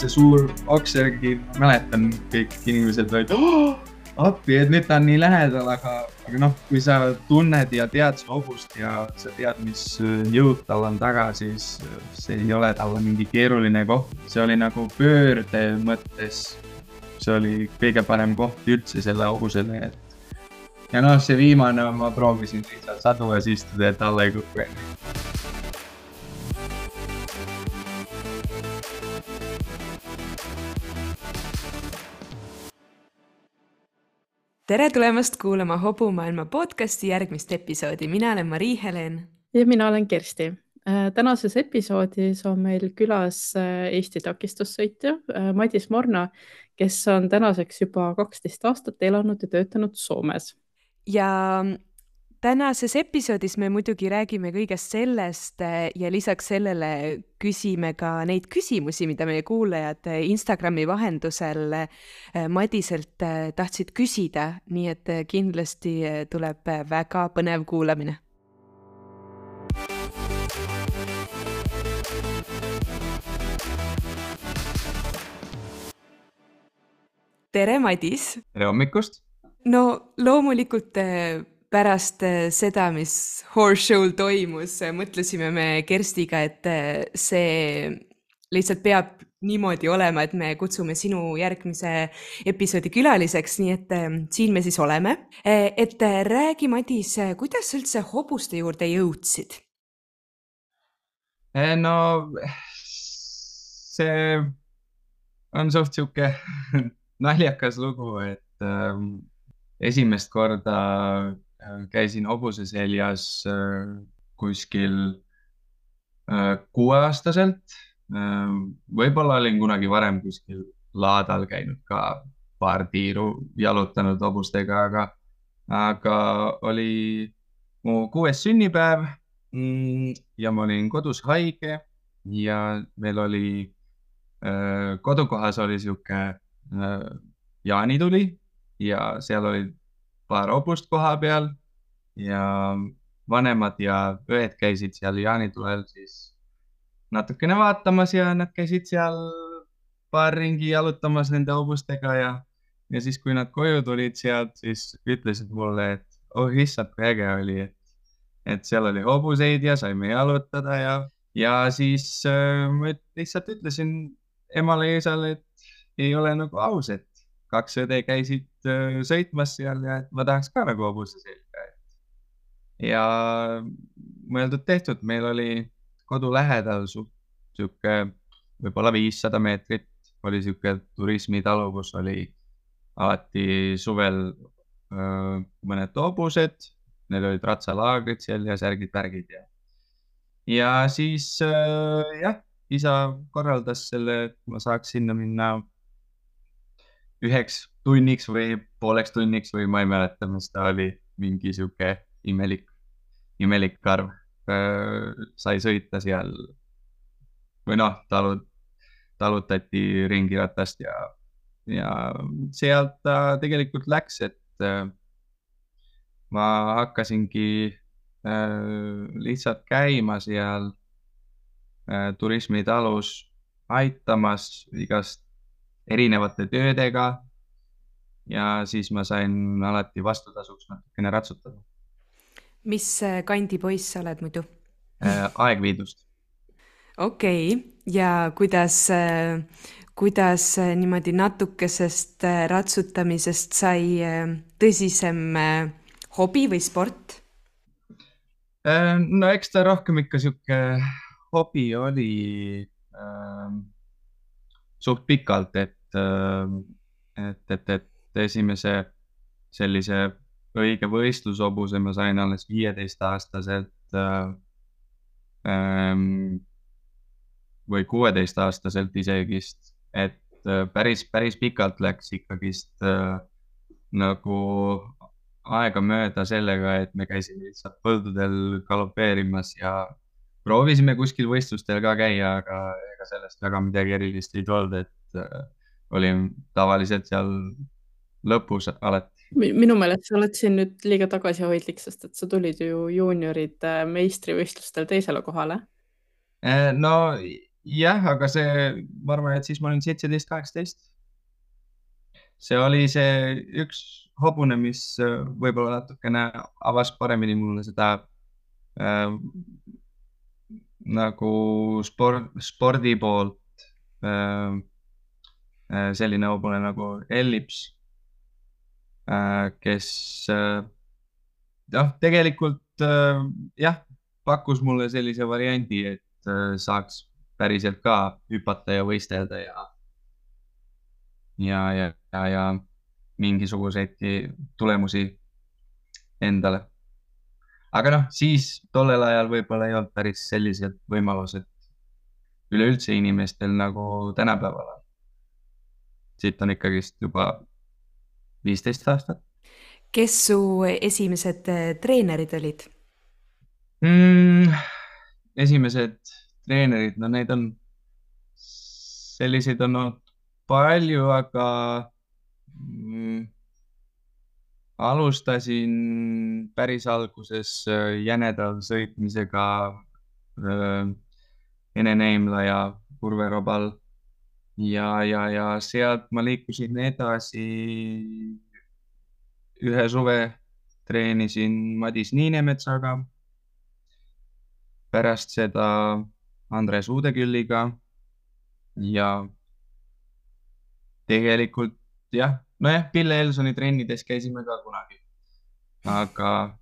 see suur oks järgi, mäletan, kõik inimesed olid oh, appi, et nüüd ta on nii lähedal, aga, aga noh, kui sa tunned ja tead seda hobust ja sa tead, mis jõud tal on taga, siis see ei ole talle mingi keeruline koht. see oli nagu pöörde mõttes, see oli kõige parem koht üldse selle hobusele, et ja noh, see viimane ma proovisin lihtsalt sadulas istuda, et alla ei kuku enne tere tulemast kuulama Hobumaailma podcasti järgmist episoodi, mina olen Mari-Helen. ja mina olen Kersti. Äh, tänases episoodis on meil külas äh, Eesti takistussõitja äh, Madis Morna, kes on tänaseks juba kaksteist aastat elanud ja töötanud Soomes. ja tänases episoodis me muidugi räägime kõigest sellest eh, ja lisaks sellele küsime ka neid küsimusi, mida meie kuulajad eh, Instagrami vahendusel eh, Madiselt tahtsid küsida, nii et kindlasti tuleb väga põnev kuulamine tere, Madis! tere hommikust! no loomulikult pärast äh, seda, mis Horse Show'l toimus, äh, mõtlesime me Kerstiga, et äh, see lihtsalt peab niimoodi olema, et me kutsume sinu järgmise episoodi külaliseks, nii et siin me siis oleme. et räägi, Madis, kuidas sa üldse hobuste juurde jõudsid? no see on suht sihuke naljakas lugu, et äh, esimest korda käisin hobuse seljas äh, kuskil äh, kuueaastaselt. võib-olla olin kunagi varem kuskil laadal käinud ka paar tiiru jalutanud hobustega, aga, aga oli mu kuues sünnipäev mm, ja ma olin kodus haige ja meil oli kodukohas oli sihuke jaanituli ja seal olid paar hobust koha peal ja vanemad ja õed käisid seal jaanitulel siis natukene vaatamas ja nad käisid seal paar ringi jalutamas nende hobustega ja, ja siis, kui nad koju tulid sealt, siis ütlesid mulle, et oh issand, kui äge oli, et, et seal oli hobuseid ja saime jalutada ja, ja siis äh, ma lihtsalt ütlesin emale ja isale, et ei ole nagu aus, et kaks õde käisid sõitmas seal ja et ma tahaks ka nagu hobuse selga. ja mõeldud-tehtud, meil oli kodu lähedal sihuke võib-olla viissada meetrit oli sihuke turismitalu, kus oli alati suvel öö, äh, mõned hobused, need olid ratsalaagrid seal ja särgid-värgid ja. ja siis öö, äh, jah, isa korraldas selle, et ma saaks sinna minna üheks tunniks või pooleks tunniks või ma ei mäleta, mis ta oli, mingi sihuke imelik, imelik karv sai sõita seal või noh, talut-, talutati ringiratast ja, ja sealt ta tegelikult läks, et ma hakkasingi lihtsalt käima seal turismitalus aitamas igast erinevate töödega. Ja siis ma sain alati vastutasuks natukene ratsutada. mis äh, kandi poiss sa oled muidu? Äh, Aegviidust. okei okay., ja kuidas, äh, kuidas niimoodi natukesest ratsutamisest sai tõsisem hobi või sport? no eks ta rohkem ikka sihuke hobi oli äh, suht pikalt, et Ähm, et, et, et esimese sellise õige võistlushobuse ma sain alles viieteistaastaselt äh, ähm, või kuueteistaastaselt isegist, et äh, päris, päris pikalt läks ikkagist äh, nagu aegamööda sellega, et me käisime lihtsalt põldudel galopeerimas ja proovisime kuskil võistlustel ka käia, aga ega sellest väga midagi erilist ei tulnud, et olin tavaliselt seal lõpus alati. minu meelest sa oled siin nüüd liiga tagasihoidlik, sest et sa tulid ju juunioride meistrivõistlustel teisele kohale. Äh, no jah, aga see, ma arvan, et siis ma olin seitseteist, kaheksateist. see oli see üks hobune, mis äh, võib-olla natukene avas paremini mulle seda äh, nagu sport, spordi poolt äh,. selline hobune nagu Ellips kes äh, jah, tegelikult äh, jah, pakkus mulle sellise variandi, et saaks päriselt ka hüpata ja võistelda ja, ja, ja, ja, ja mingisuguseidki tulemusi endale. aga noh, siis tollel ajal võib-olla ei olnud päris sellised võimalused üleüldse inimestel nagu tänapäeval on. siit on ikkagist juba viisteist aastat. kes su esimesed äh, treenerid olid mm,? esimesed treenerid, no neid on, selliseid on olnud palju, aga mm, alustasin päris alguses äh, jänedal sõitmisega äh, Ene Neimla ja Urve Robal ja, ja, ja sealt ma liikusin edasi. ühe suve treenisin Madis Niinemetsaga. pärast seda Andres Uudekülliga ja tegelikult jah, nojah, Pille Elsoni trennides käisime ka kunagi. aga,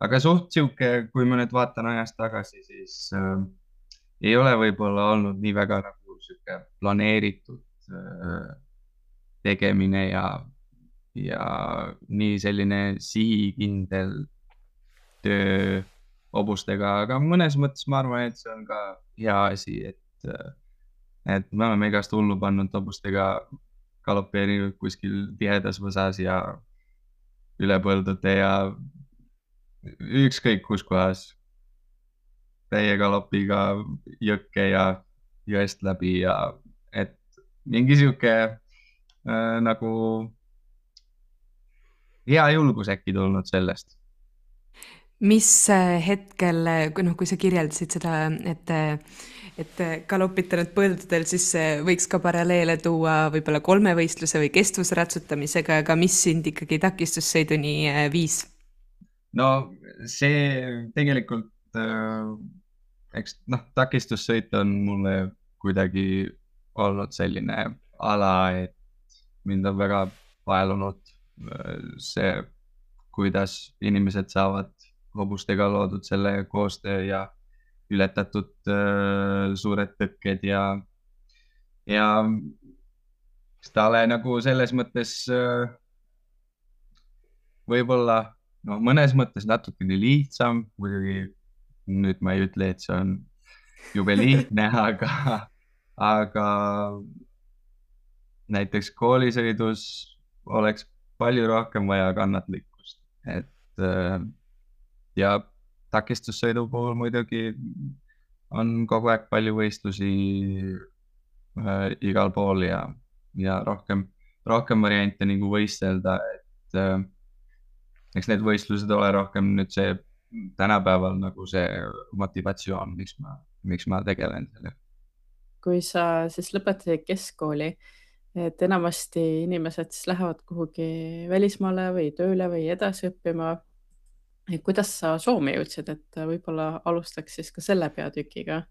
aga suht sihuke, kui ma nüüd vaatan ajas tagasi, siis äh, ei ole võib-olla olnud nii väga nagu sihuke planeeritud äh, tegemine ja, ja nii selline sihikindel töö hobustega, aga mõnes mõttes ma arvan, et see on ka hea asi, et, äh, et me oleme igast hullu pannud hobustega galopeerinud kuskil tihedas võsas ja üle põldudel ja ükskõik kus kohas. Täie galopiga jõkke ja jõest läbi ja et mingi sihuke äh, nagu hea julgus äkki tulnud sellest. mis äh, hetkel, noh, kui sa kirjeldasid seda, et, et galopitanud põldudel, siis võiks ka paralleele tuua võib-olla kolmevõistluse või kestvusratsutamisega, aga mis sind ikkagi takistussõiduni äh, viis? no see tegelikult äh, eks noh, takistussõit on mulle kuidagi olnud selline ala, et mind on väga vaelunud äh, see, kuidas inimesed saavad hobustega loodud selle koostöö ja ületatud äh, suured tõkked ja, ja Stale nagu selles mõttes äh, võib-olla noh, mõnes mõttes natukene lihtsam, muidugi nüüd ma ei ütle, et see on jube lihtne aga, aga näiteks koolisõidus oleks palju rohkem vaja kannatlikkust, et äh, ja takistussõidu puhul muidugi on kogu aeg palju võistlusi äh, igal pool ja, ja rohkem, rohkem variante nagu võistelda, et äh, eks need võistlused ole rohkem nüüd see tänapäeval nagu see motivatsioon, miks ma, miks ma tegelen sellega. kui sa siis lõpetasid keskkooli, et enamasti inimesed siis lähevad kuhugi välismaale või tööle või edasi õppima. kuidas sa Soome jõudsid, et võib-olla alustaks siis ka selle peatükiga?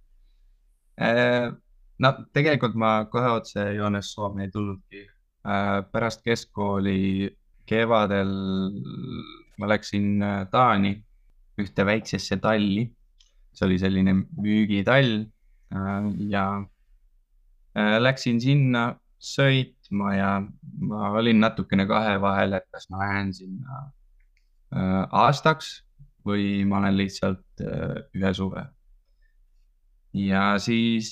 Äh, no tegelikult ma kohe otsejoones Soome ei tulnudki. Äh, pärast keskkooli kevadel ma läksin äh, Taani ühte väiksesse talli. see oli selline müügitall äh, ja äh, läksin sinna sõitma ja ma olin natukene kahe vahel, et kas ma lähen sinna äh, aastaks või ma olen lihtsalt ühe suve. ja siis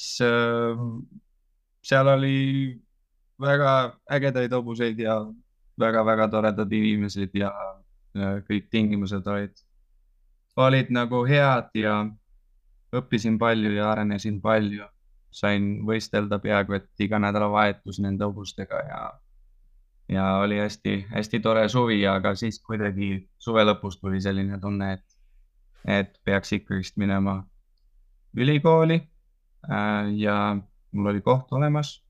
seal oli väga ägedaid hobuseid ja väga-väga toredad inimesed ja kõik tingimused olid olid nagu head ja õppisin palju ja arenesin palju. sain võistelda peaaegu et iga nädalavahetus nende hobustega ja, ja oli hästi-hästi tore suvi, aga siis kuidagi suve lõpus tuli selline tunne, et, et peaks ikkagist minema ülikooli äh, ja mul oli koht olemas.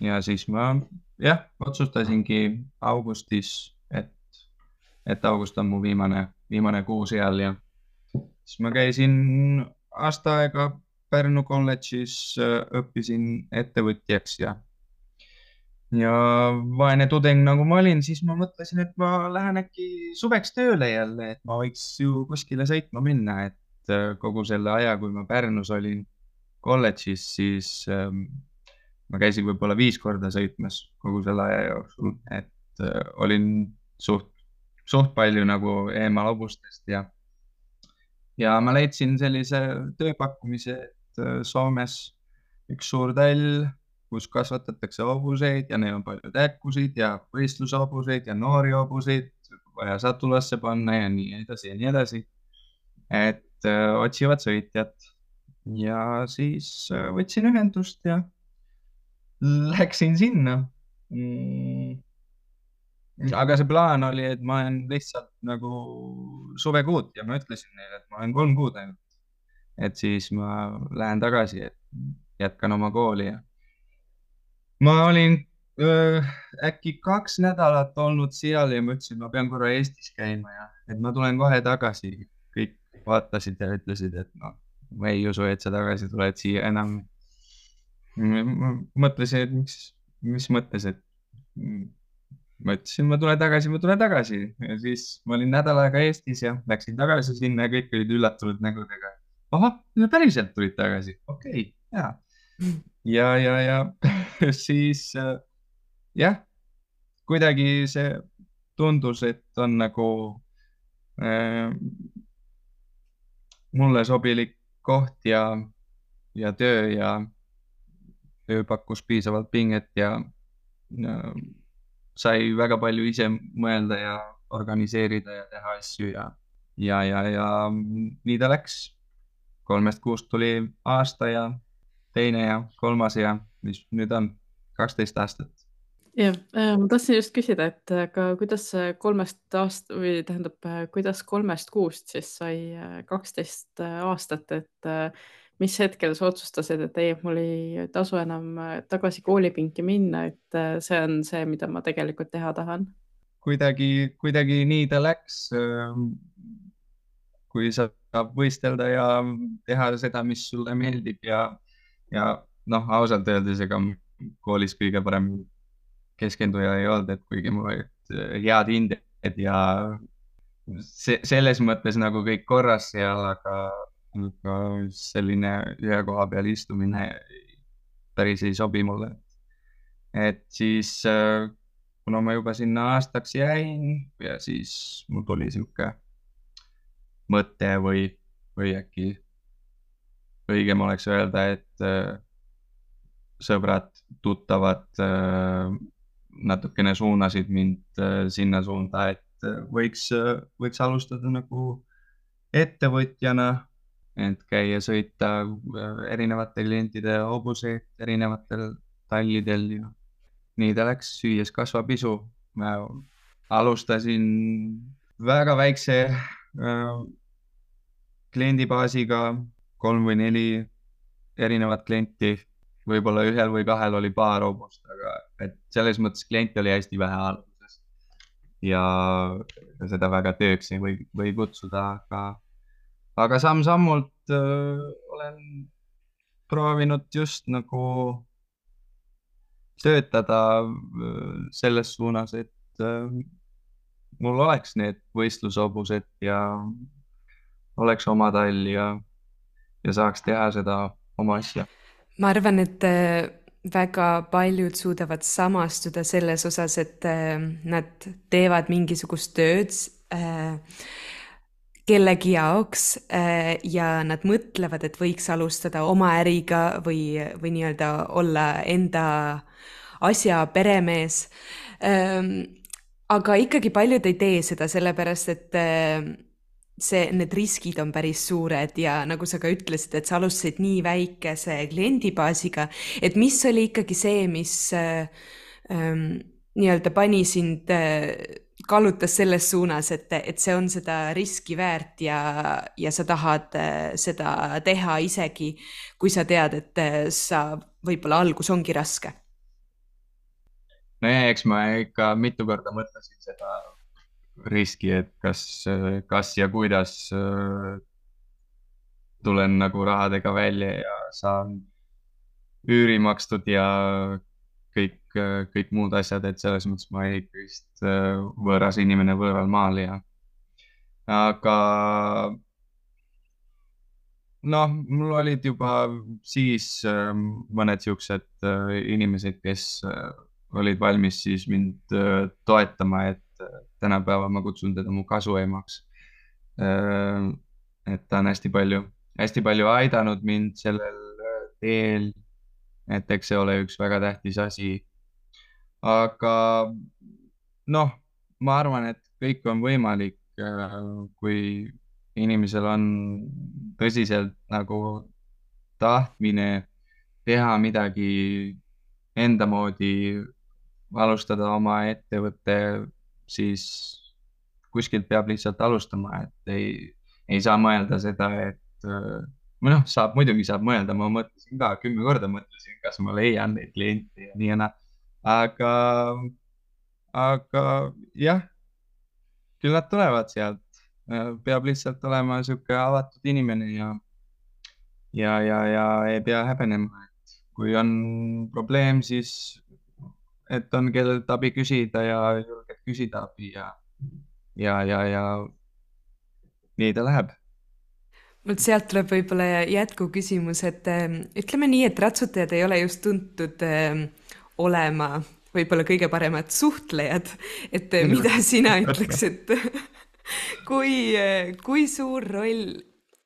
ja siis ma jah, otsustasingi augustis, et, et august on mu viimane, viimane kuu seal ja siis ma käisin aasta aega Pärnu kolledžis, äh, õppisin ettevõtjaks ja, ja vaene tudeng, nagu ma olin, siis ma mõtlesin, et ma lähen äkki suveks tööle jälle, et ma võiks ju kuskile sõitma minna, et äh, kogu selle aja, kui ma Pärnus olin kolledžis, siis ähm, ma käisin võib-olla viis korda sõitmas kogu selle aja jooksul, et äh, olin suht, suht palju nagu eemal hobustest ja ja ma leidsin sellise tööpakkumise, et äh, Soomes üks suur tall, kus kasvatatakse hobuseid ja neil on palju täkkusid ja võistlushobuseid ja noori hobuseid vaja satulasse panna ja nii edasi ja nii edasi. et öö, äh, otsivad sõitjat. Ja siis öö, äh, võtsin ühendust ja läksin sinna. Mm aga see plaan oli, et ma olen lihtsalt nagu suvekuud ja ma ütlesin neile, et ma olen kolm kuud ainult. et siis ma lähen tagasi, et jätkan oma kooli ja ma olin öö, äkki kaks nädalat olnud seal ja ma ütlesin, ma pean korra Eestis käima ja et ma tulen kohe tagasi. kõik vaatasid ja ütlesid, et noh, ma ei usu, et sa tagasi tuled siia enam. mõtlesin, et miks, mis mõttes, et ma ütlesin, ma tulen tagasi, ma tulen tagasi ja siis ma olin nädal aega Eestis ja läksin tagasi sinna ja kõik olid üllatunud nägudega. ahah, päriselt tulid tagasi, okei okay,, ja. ja, ja, ja siis äh, jah, kuidagi see tundus, et on nagu äh, mulle sobilik koht ja, ja töö ja töö pakkus piisavalt pinget ja, ja sai väga palju ise mõelda ja organiseerida ja teha asju ja, ja, ja, ja nii ta läks. kolmest kuust tuli aasta ja teine ja kolmas ja mis nüüd on kaksteist aastat. jah, äh, ma tahtsin just küsida, et aga kuidas kolmest aast- või tähendab, kuidas kolmest kuust siis sai kaksteist aastat, et mis hetkel sa otsustasid, et ei, mul ei tasu enam äh, tagasi koolipinki minna, et äh, see on see, mida ma tegelikult teha tahan? kuidagi, kuidagi nii ta läks. Ähm, kui sa saab võistelda ja teha seda, mis sulle meeldib ja, ja noh, ausalt öeldes, ega koolis kõige parem keskenduja ei olnud, et kuigi mul olid äh, head hinded ja see, selles mõttes nagu kõik korras seal, aga aga selline ühe koha peal istumine päris ei sobi mulle. et siis, äh, kuna ma juba sinna aastaks jäin ja siis mul tuli sihuke mõte või, või äkki õigem oleks öelda, et äh, sõbrad, tuttavad äh, natukene suunasid mind sinna suunda, et võiks, võiks alustada nagu ettevõtjana et käia sõita äh, erinevate klientide hobuseid erinevatel tallidel ja nii ta läks, süües kasvab isu. ma alustasin väga väikse äh, kliendibaasiga, kolm või neli erinevat klienti, võib-olla ühel või kahel oli paar hobust, aga et selles mõttes kliente oli hästi vähe alguses. ja seda väga tööks ei või, või kutsuda, aga aga samm-sammult äh, olen proovinud just nagu töötada äh, selles suunas, et äh, mul oleks need võistlushobused ja oleks oma tall ja, ja saaks teha seda oma asja. ma arvan, et äh, väga paljud suudavad samastuda selles osas, et äh, nad teevad mingisugust tööd äh, kellegi jaoks äh, ja nad mõtlevad, et võiks alustada oma äriga või, või nii-öelda olla enda asja peremees. Ähm, aga ikkagi paljud ei tee seda sellepärast, et äh, see, need riskid on päris suured ja nagu sa ka ütlesid, et sa alustasid nii väikese kliendibaasiga, et mis oli ikkagi see, mis äh, ähm, nii-öelda pani sind, kallutas selles suunas, et, et see on seda riski väärt ja, ja sa tahad seda teha isegi, kui sa tead, et sa võib-olla algus ongi raske? nojah, eks ma ikka mitu korda mõtlesin seda riski, et kas, kas ja kuidas tulen nagu rahadega välja ja saan üüri makstud ja kõik, kõik muud asjad, et selles mõttes ma ikkagist äh, võõras inimene võõral maal ja aga noh, mul olid juba siis äh, mõned siuksed äh, inimesed, kes olid valmis siis mind toetama, et tänapäeval ma kutsun teda mu kasuemaks. et ta on hästi palju, hästi palju aidanud mind sellel teel et eks see ole üks väga tähtis asi. aga noh, ma arvan, et kõik on võimalik, äh, kui inimesel on tõsiselt nagu tahtmine teha midagi enda moodi, alustada oma ettevõte, siis kuskilt peab lihtsalt alustama, et ei, ei saa mõelda seda, et äh, või noh, saab, muidugi saab mõelda, ma mõtlesin ka kümme korda mõtlesin, kas ma leian neid kliente ja nii ja naa. aga, aga jah, küll nad tulevad sealt. peab lihtsalt olema sihuke avatud inimene ja, ja, ja, ja ei pea häbenema, et kui on probleem, siis et on kellelt abi küsida ja julged küsida abi ja, ja, ja, ja nii ta läheb vot sealt tuleb võib-olla jätkuküsimus, et äh, ütleme nii, et ratsutajad ei ole just tuntud äh, olema võib-olla kõige paremad suhtlejad, et äh, mida sina ütleks, et kui, kui suur roll,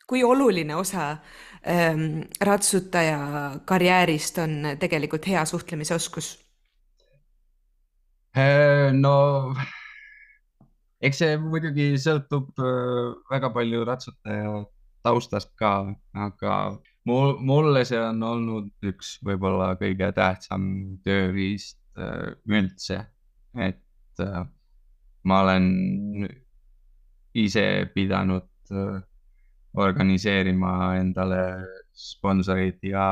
kui oluline osa ähm, ratsutaja karjäärist on tegelikult hea suhtlemisoskus? no eks see muidugi sõltub väga palju ratsutaja taustast ka, aga mul, mulle see on olnud üks võib-olla kõige tähtsam tööriist äh, üldse, et äh, ma olen ise pidanud äh, organiseerima endale sponsorid ja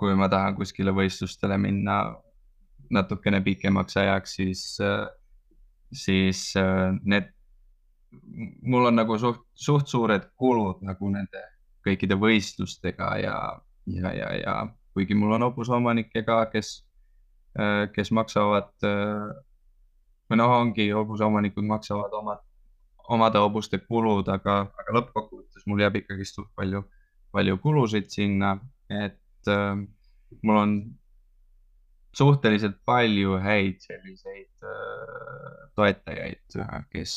kui ma tahan kuskile võistlustele minna natukene pikemaks ajaks, siis, siis need mul on nagu suht, suht suured kulud nagu nende kõikide võistlustega ja, ja, ja, ja kuigi mul on hobusomanikke ka, kes, kes maksavad või noh, ongi hobusomanikud maksavad omad, omade hobuste kulud, aga, aga lõppkokkuvõttes mul jääb ikkagist suht palju, palju kulusid sinna, et äh, mul on suhteliselt palju häid selliseid äh, toetajaid, kes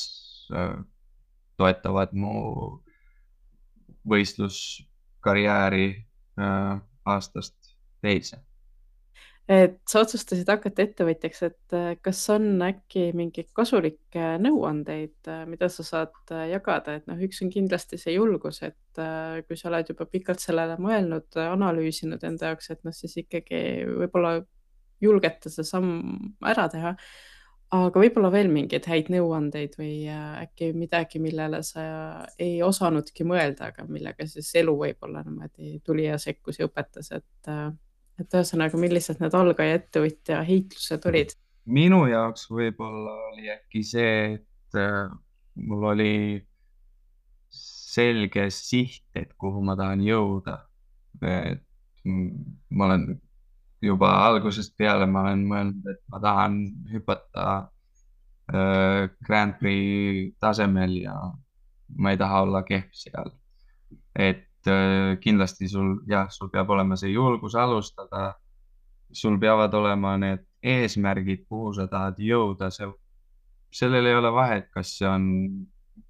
toetavad mu võistluskarjääri äh, aastast teise. et sa otsustasid hakata ettevõtjaks, et äh, kas on äkki mingeid kasulikke nõuandeid, mida sa saad jagada, et noh, üks on kindlasti see julgus, et kui sa oled juba pikalt sellele mõelnud, analüüsinud enda jaoks, et noh, siis ikkagi võib-olla julgeta see samm ära teha aga võib-olla veel mingeid häid nõuandeid või äh, äkki midagi, millele sa ei osanudki mõelda, aga millega siis elu võib-olla niimoodi tuli ja sekkus ja õpetas, et, äh, et ühesõnaga, millised need algaja ettevõtja heitlused olid? minu jaoks võib-olla oli äkki see, et äh, mul oli selge siht, et kuhu ma tahan jõuda. ma olen juba algusest peale ma olen mõelnud, et ma tahan hüpata äh, Grand Prix tasemel ja ma ei taha olla kehv seal. et äh, kindlasti sul, jah, sul peab olema see julgus alustada. sul peavad olema need eesmärgid, kuhu sa tahad jõuda, see, sellel ei ole vahet, kas see on,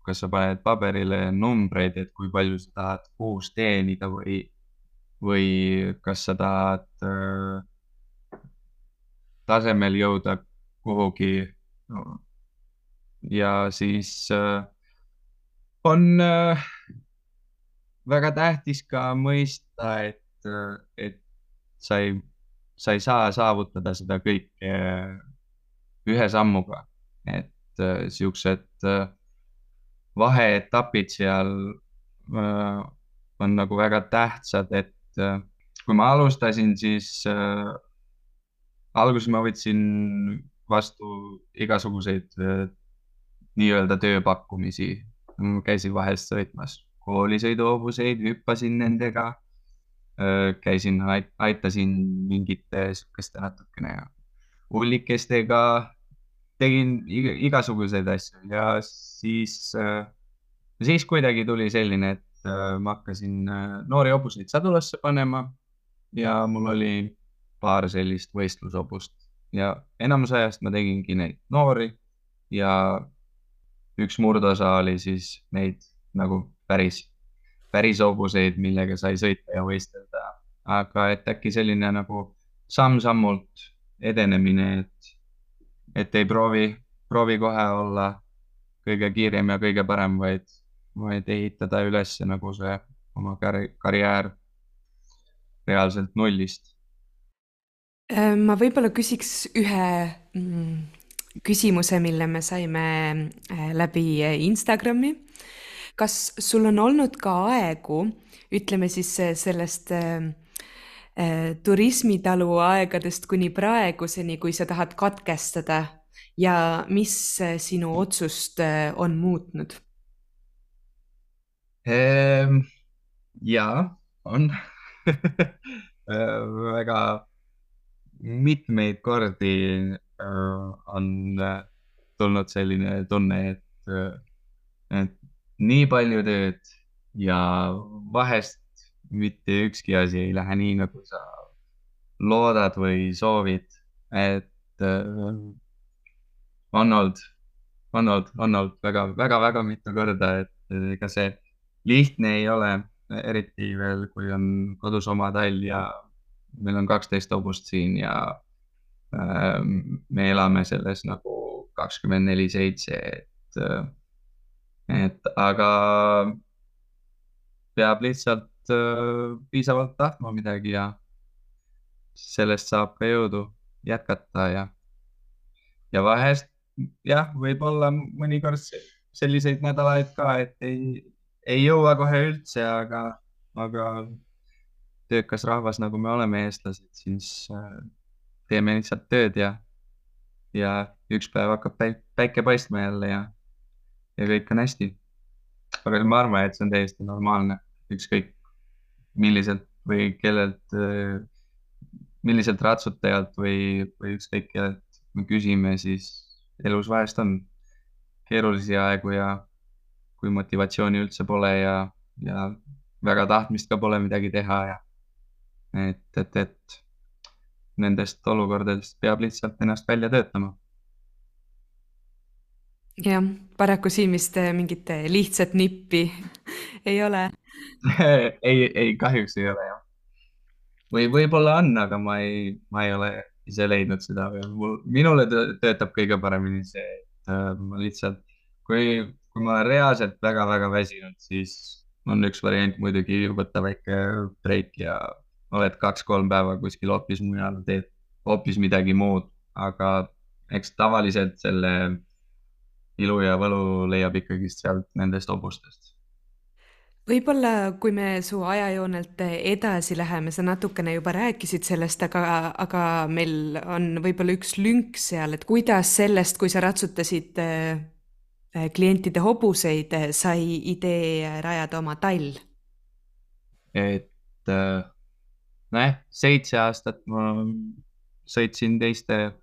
kas sa paned paberile numbreid, et kui palju sa tahad kuus teenida või või kas sa tahad äh, tasemel jõuda kuhugi? No.. ja siis äh, on äh, väga tähtis ka mõista, et, äh, et sa ei sa ei saa saavutada seda kõike äh, ühe sammuga, et äh, siuksed vaheetapid seal on nagu väga tähtsad, et äh, kui ma alustasin, siis äh, alguses ma võtsin vastu igasuguseid äh, nii-öelda tööpakkumisi. käisin vahest sõitmas koolisõiduhobuseid, hüppasin nendega äh,. käisin, aitasin mingite sihukeste natukene hullikestega, tegin igasuguseid asju ja siis äh,, siis kuidagi tuli selline, et äh, ma hakkasin äh, noori hobuseid sadulasse panema ja mul oli paar sellist võistlushobust ja enamus ajast ma tegingi neid noori ja üks murdosa oli siis neid nagu päris, päris hobuseid, millega sai sõita ja võistelda. aga et äkki selline nagu samm-sammult edenemine, et, et ei proovi, proovi kohe olla kõige kiirem ja kõige parem, vaid, vaid ehitada üles nagu see oma karjäär reaalselt nullist. Äh, ma võib-olla küsiks ühe mm, küsimuse, mille me saime äh, läbi äh, Instagrami. kas sul on olnud ka aegu, ütleme siis sellest turismitalu aegadest kuni praeguseni, kui sa tahad katkestada? Ja mis sinu otsust on muutnud ehm,? ja, on väga mitmeid kordi äh, on äh, tulnud selline tunne, et, äh, et nii palju tööd ja vahest mitte ükski asi ei lähe nii, nagu sa loodad või soovid. et on olnud, on olnud, on olnud väga-väga-väga mitu korda, et ega see lihtne ei ole, eriti veel, kui on kodus oma tall ja meil on kaksteist hobust siin ja äh, me elame selles nagu kakskümmend neli seitse, et, äh, et aga peab lihtsalt äh, piisavalt tahtma midagi ja sellest saab ka jõudu jätkata ja, ja vahest jah, võib-olla mõnikord selliseid nädalaid ka, et ei, ei jõua kohe üldse, aga, aga töökas rahvas, nagu me oleme, eestlased, siis äh, teeme lihtsalt tööd ja, ja üks päev hakkab päike paistma jälle ja, ja kõik on hästi. aga ma arvan, et see on täiesti normaalne, ükskõik milliselt või kellelt, äh, milliselt ratsutajalt või, või ükskõik kellelt me küsime, siis elus vahest on keerulisi aegu ja kui motivatsiooni üldse pole ja, ja väga tahtmist ka pole midagi teha ja et, et, et nendest olukordadest peab lihtsalt ennast välja töötama. jah, paraku siin vist äh, mingit äh, lihtsat nippi ei ole ei, ei kahjuks ei ole jah. või võib-olla on, aga ma ei, ma ei ole ise leidnud seda või minule töötab kõige paremini see, et äh, ma lihtsalt, kui, kui ma olen reaalselt väga-väga väsinud, siis on üks variant muidugi võtta väike breik ja oled kaks-kolm päeva kuskil hoopis mujal, teed hoopis midagi muud, aga eks tavaliselt selle ilu ja võlu leiab ikkagist sealt nendest hobustest. võib-olla, kui me su ajajoonelt edasi läheme, sa natukene juba rääkisid sellest, aga, aga meil on võib-olla üks lünk seal, et kuidas sellest, kui sa ratsutasid klientide hobuseid, sai idee rajada oma tall? et nojah, seitse aastat ma sõitsin teiste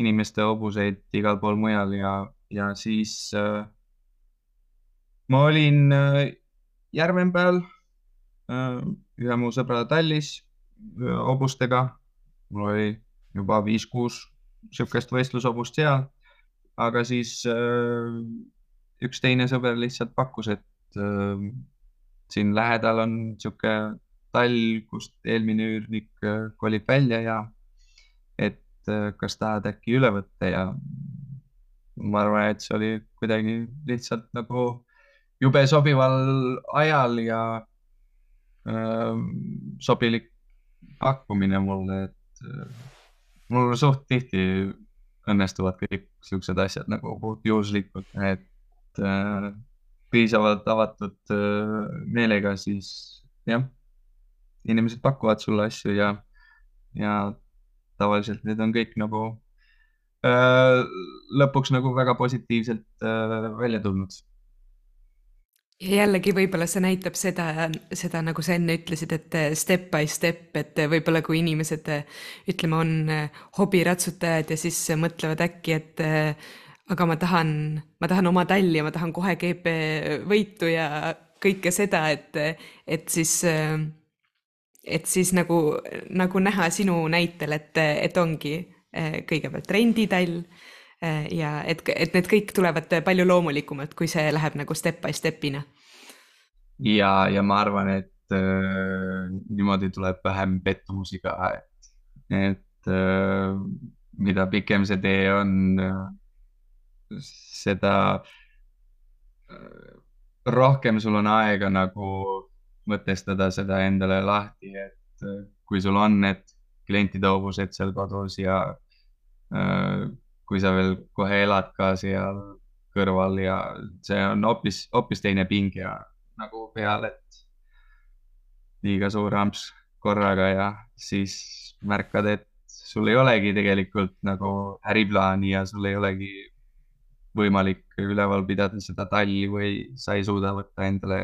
inimeste hobuseid igal pool mujal ja, ja siis äh, ma olin äh, Järvenpeal äh, ühe mu sõbra tallis hobustega. mul oli juba viis-kuus sihukest võistlushobust seal, aga siis äh, üks teine sõber lihtsalt pakkus, et äh, siin lähedal on sihuke tall, kust eelmine üürnik äh, kolib välja ja et äh, kas tahad äkki üle võtta ja ma arvan, et see oli kuidagi lihtsalt nagu jube sobival ajal ja äh, sobilik pakkumine mulle, et äh, mul suht tihti õnnestuvad kõik siuksed asjad nagu juhuslikult, et äh, piisavalt avatud äh, meelega, siis jah, inimesed pakuvad sulle asju ja, ja tavaliselt need on kõik nagu äh, lõpuks nagu väga positiivselt äh, välja tulnud jällegi võib-olla see näitab seda, seda nagu sa enne ütlesid, et eh, step by step, et eh, võib-olla kui inimesed eh, ütleme, on hobiratsutajad ja siis mõtlevad äkki, et aga ma tahan, ma tahan oma talli ja ma tahan kohe GP võitu ja kõike seda, et, et siis, et siis nagu, nagu näha sinu näitel, et, et ongi kõigepealt renditall ja et, et need kõik tulevad palju loomulikumalt, kui see läheb nagu step by step'ina. ja, ja ma arvan, et äh, niimoodi tuleb vähem pettumusi ka, et, et äh, mida pikem see tee on äh,, seda äh, rohkem sul on aega nagu mõtestada seda endale lahti, et äh, kui sul on need klientide hobused seal kodus ja äh, kui sa veel kohe elad ka seal kõrval ja see on hoopis, hoopis teine pinge nagu peal, et liiga suur amps korraga ja siis märkad, et sul ei olegi tegelikult nagu äriplaani ja sul ei olegi võimalik üleval pidada seda talli või sa ei suuda võtta endale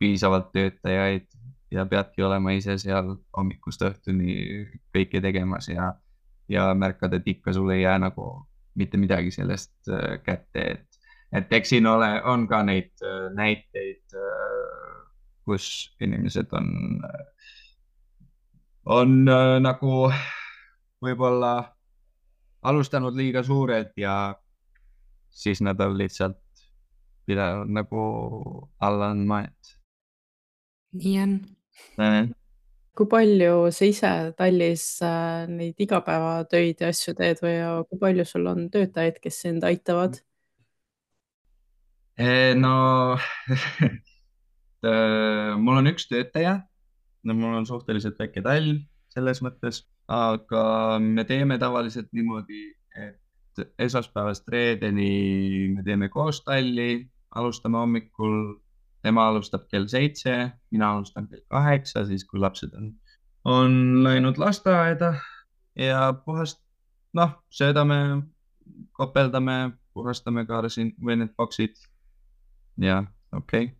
piisavalt töötajaid ja peadki olema ise seal hommikust õhtuni kõike tegemas ja ja märkad, et ikka sul ei jää nagu mitte midagi sellest äh, kätte, et, et eks siin ole, on ka neid äh, näiteid, äh, kus inimesed on, on nagu võib-olla alustanud liiga suurelt ja siis nad on lihtsalt pidevalt nagu alla andma, et. nii on kui palju sa ise tallis äh, neid igapäevatöid ja asju teed või kui palju sul on töötajaid, kes sind aitavad? Eh, no mul on üks töötaja, no mul on suhteliselt väike tall selles mõttes, aga me teeme tavaliselt niimoodi, et esmaspäevast reedeni me teeme koos talli, alustame hommikul tema alustab kell seitse, mina alustan kell kaheksa, siis kui lapsed on, on läinud lasteaeda ja puhast, noh, söödame, kopeldame, puhastame ka siin või need boksid. ja okei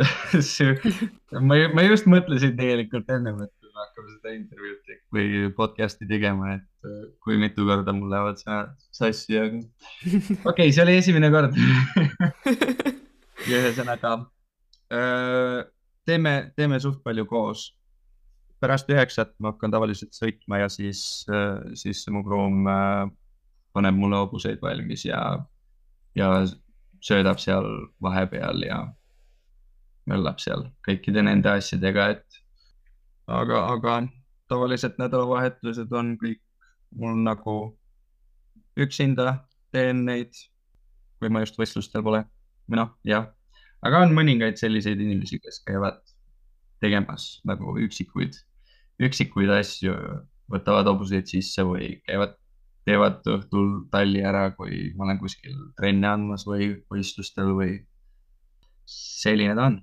okay. ma, ma just mõtlesin tegelikult ennem, et me hakkame seda intervjuud või podcast'i tegema, et äh, kui mitu korda mul lähevad sõnad sassi, aga okei okay,, see oli esimene kord ühesõnaga teeme, teeme suht palju koos. pärast üheksat ma hakkan tavaliselt sõitma ja siis, siis mu pruum paneb mulle hobuseid valmis ja, ja söödab seal vahepeal ja möllab seal kõikide nende asjadega, et aga, aga tavaliselt nädalavahetused on kõik mul nagu üksinda teen neid, kui ma just võistlustel pole või noh, jah aga on mõningaid selliseid inimesi, kes käivad tegemas nagu üksikuid, üksikuid asju, võtavad hobuseid sisse või käivad, teevad õhtul talli ära, kui ma olen kuskil trenne andmas või võistlustel või selline ta on.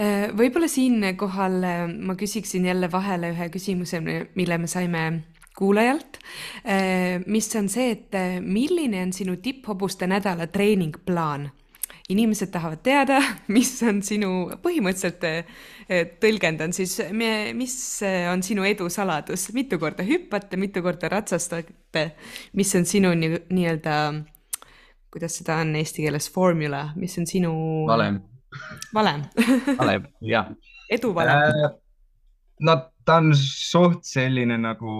Äh, võib-olla siinkohal äh, ma küsiksin jälle vahele ühe küsimuse, mille me saime kuulajalt, äh, mis on see, et milline on sinu tipphobuste nädala treeningplaan inimesed tahavad teada, mis on sinu, põhimõtteliselt eh, tõlgendan siis, mis on sinu edu saladus, mitu korda hüppate, mitu korda ratsastate, mis on sinu nii-öelda nii, kuidas seda on eesti keeles, formula, mis on sinu? valem. valem valem, jah. eduvalem äh,. no ta on suht selline nagu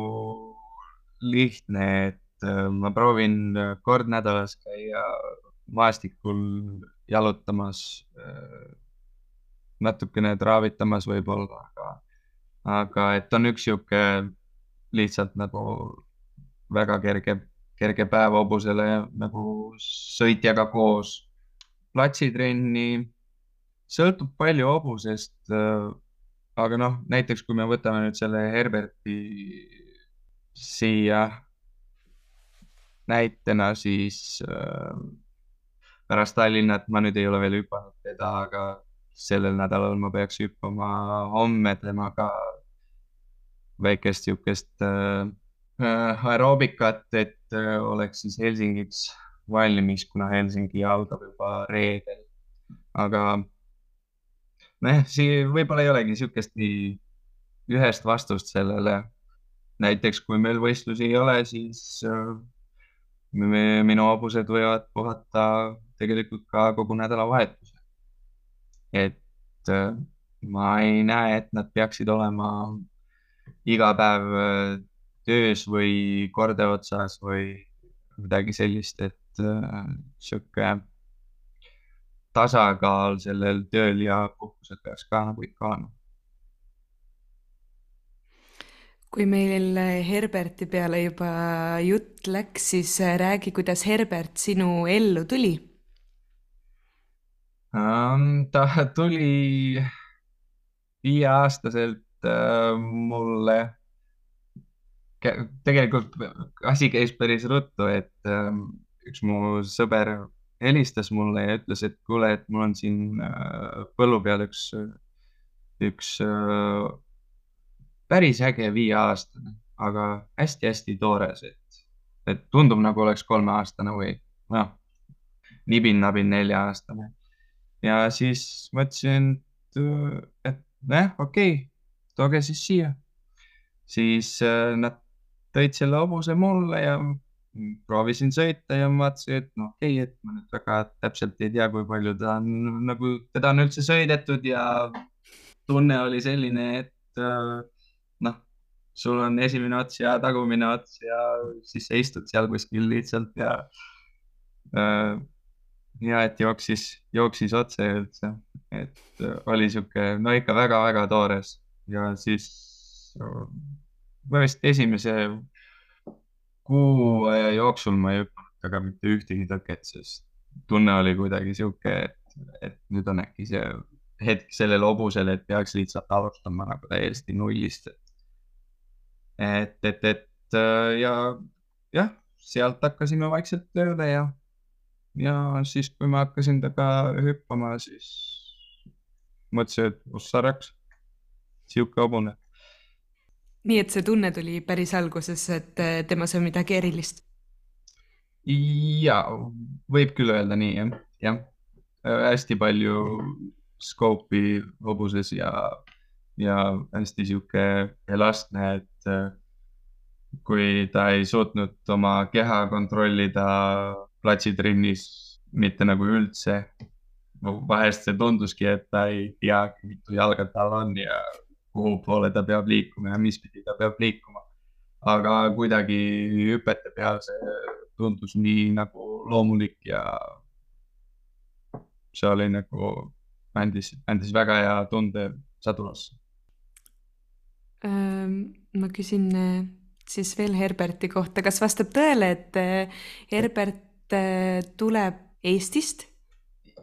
lihtne, et äh, ma proovin kord nädalas käia maastikul jalutamas, äh, natukene traavitamas võib-olla, aga, aga et on üks sihuke lihtsalt nagu väga kerge, kerge päev hobusele nagu sõitjaga koos. platsitrenni sõltub palju hobusest. Äh, aga noh, näiteks kui me võtame nüüd selle Herberti siia näitena, siis äh, pärast Tallinnat ma nüüd ei ole veel hüpanud teda, aga sellel nädalal ma peaks hüppama homme temaga väikest niisugust äh, äh, aeroobikat, et äh, oleks siis Helsingiks valmis, kuna Helsingi algab juba reedel. aga nojah, siin võib-olla ei olegi niisugust nii ühest vastust sellele. näiteks kui meil võistlusi ei ole, siis äh, minu hobused võivad puhata tegelikult ka kogu nädalavahetuse. et äh, ma ei näe, et nad peaksid olema iga päev äh, töös või korde otsas või midagi sellist, et sihuke tasakaal sellel tööl ja puhkusel peaks ka nagu ikka olema. Kui meil Herberti peale juba jutt läks, siis räägi, kuidas Herbert sinu ellu tuli um,? ta tuli viieaastaselt uh, mulle. tegelikult asi käis päris ruttu, et um, üks mu sõber helistas mulle ja ütles, et kuule, et mul on siin äh, põllu peal üks, üks äh, päris äge viieaastane, aga hästi-hästi toores, et, et tundub nagu oleks kolmeaastane või noh, nibin-nabin nelja-aastane. ja siis mõtlesin, et nojah, okei okay,, tooge siis siia. siis äh, nad tõid selle hobuse mulle ja proovisin sõita ja vaatasin, et noh, okei okay,, et ma nüüd väga täpselt ei tea, kui palju ta on nagu, teda on üldse sõidetud ja tunne oli selline, et äh, noh, sul on esimene ots ja tagumine ots ja siis sa istud seal kuskil lihtsalt ja äh, ja et jooksis, jooksis otse üldse, et äh, oli sihuke, no ikka väga-väga toores ja siis ma vist esimese kuu aja jooksul ma ei hüpanud taga mitte ühtegi tõket, sest tunne oli kuidagi sihuke, et, et nüüd on äkki see hetk sellele hobusele, et peaks lihtsalt alustama nagu täiesti nullist. et, et, et ja jah, sealt hakkasime vaikselt tööle ja, ja siis, kui ma hakkasin temaga hüppama, siis mõtlesin, et ossa raks, sihuke hobune nii et see tunne tuli päris alguses, et äh, temas on midagi erilist? ja, võib küll öelda nii jah, jah. Äh, hästi palju skoopi hobuses ja, ja hästi sihuke elastne, et äh, kui ta ei suutnud oma keha kontrollida platsitrennis mitte nagu üldse. vahest see tunduski, et ta ei teagi, mitu jalga tal on ja kuhu poole ta peab liikuma ja mis pidi ta peab liikuma. aga kuidagi hüpete peal see tundus nii nagu loomulik ja see oli nagu, andis, andis väga hea tunde sadulasse. Ma küsin äh, siis veel Herberti kohta, kas vastab tõele, et äh, Herbert äh, tuleb Eestist?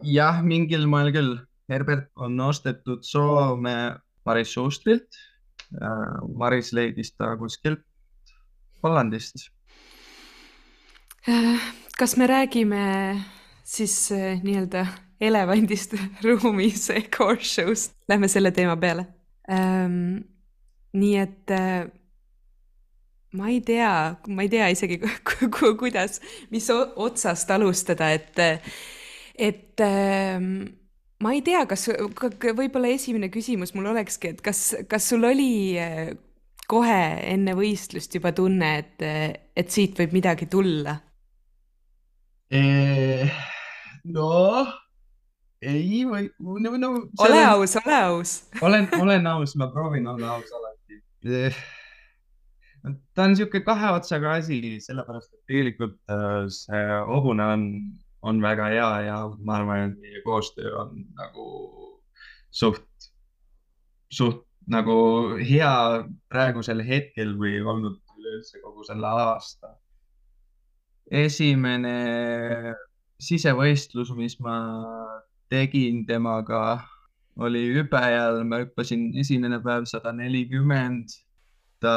jah, mingil moel küll. Herbert on ostetud Soome Maris Suustrilt. Maris leidis ta kuskilt Hollandist. kas me räägime siis nii-öelda elevandist ruumis ehk horse show'st, lähme selle teema peale ähm,. Nii et äh, ma ei tea, ma ei tea isegi kuidas, mis otsast alustada, et, et ähm, ma ei tea, kas võib-olla esimene küsimus mul olekski, et kas, kas sul oli eh, kohe enne võistlust juba tunne, et, et siit võib midagi tulla? noh, ei või no, no. ole on... aus, ole aus olen, olen aus, ma proovin olla aus alati. Ta on niisugune kahe otsaga asi, sellepärast et tegelikult äh, see hobune on on väga hea ja ma arvan, et meie koostöö on nagu suht, suht nagu hea praegusel hetkel või olnud üleüldse kogu selle aasta. esimene sisevõistlus, mis ma tegin temaga, oli hüpe jälle, ma hüppasin esimene päev sada nelikümmend. ta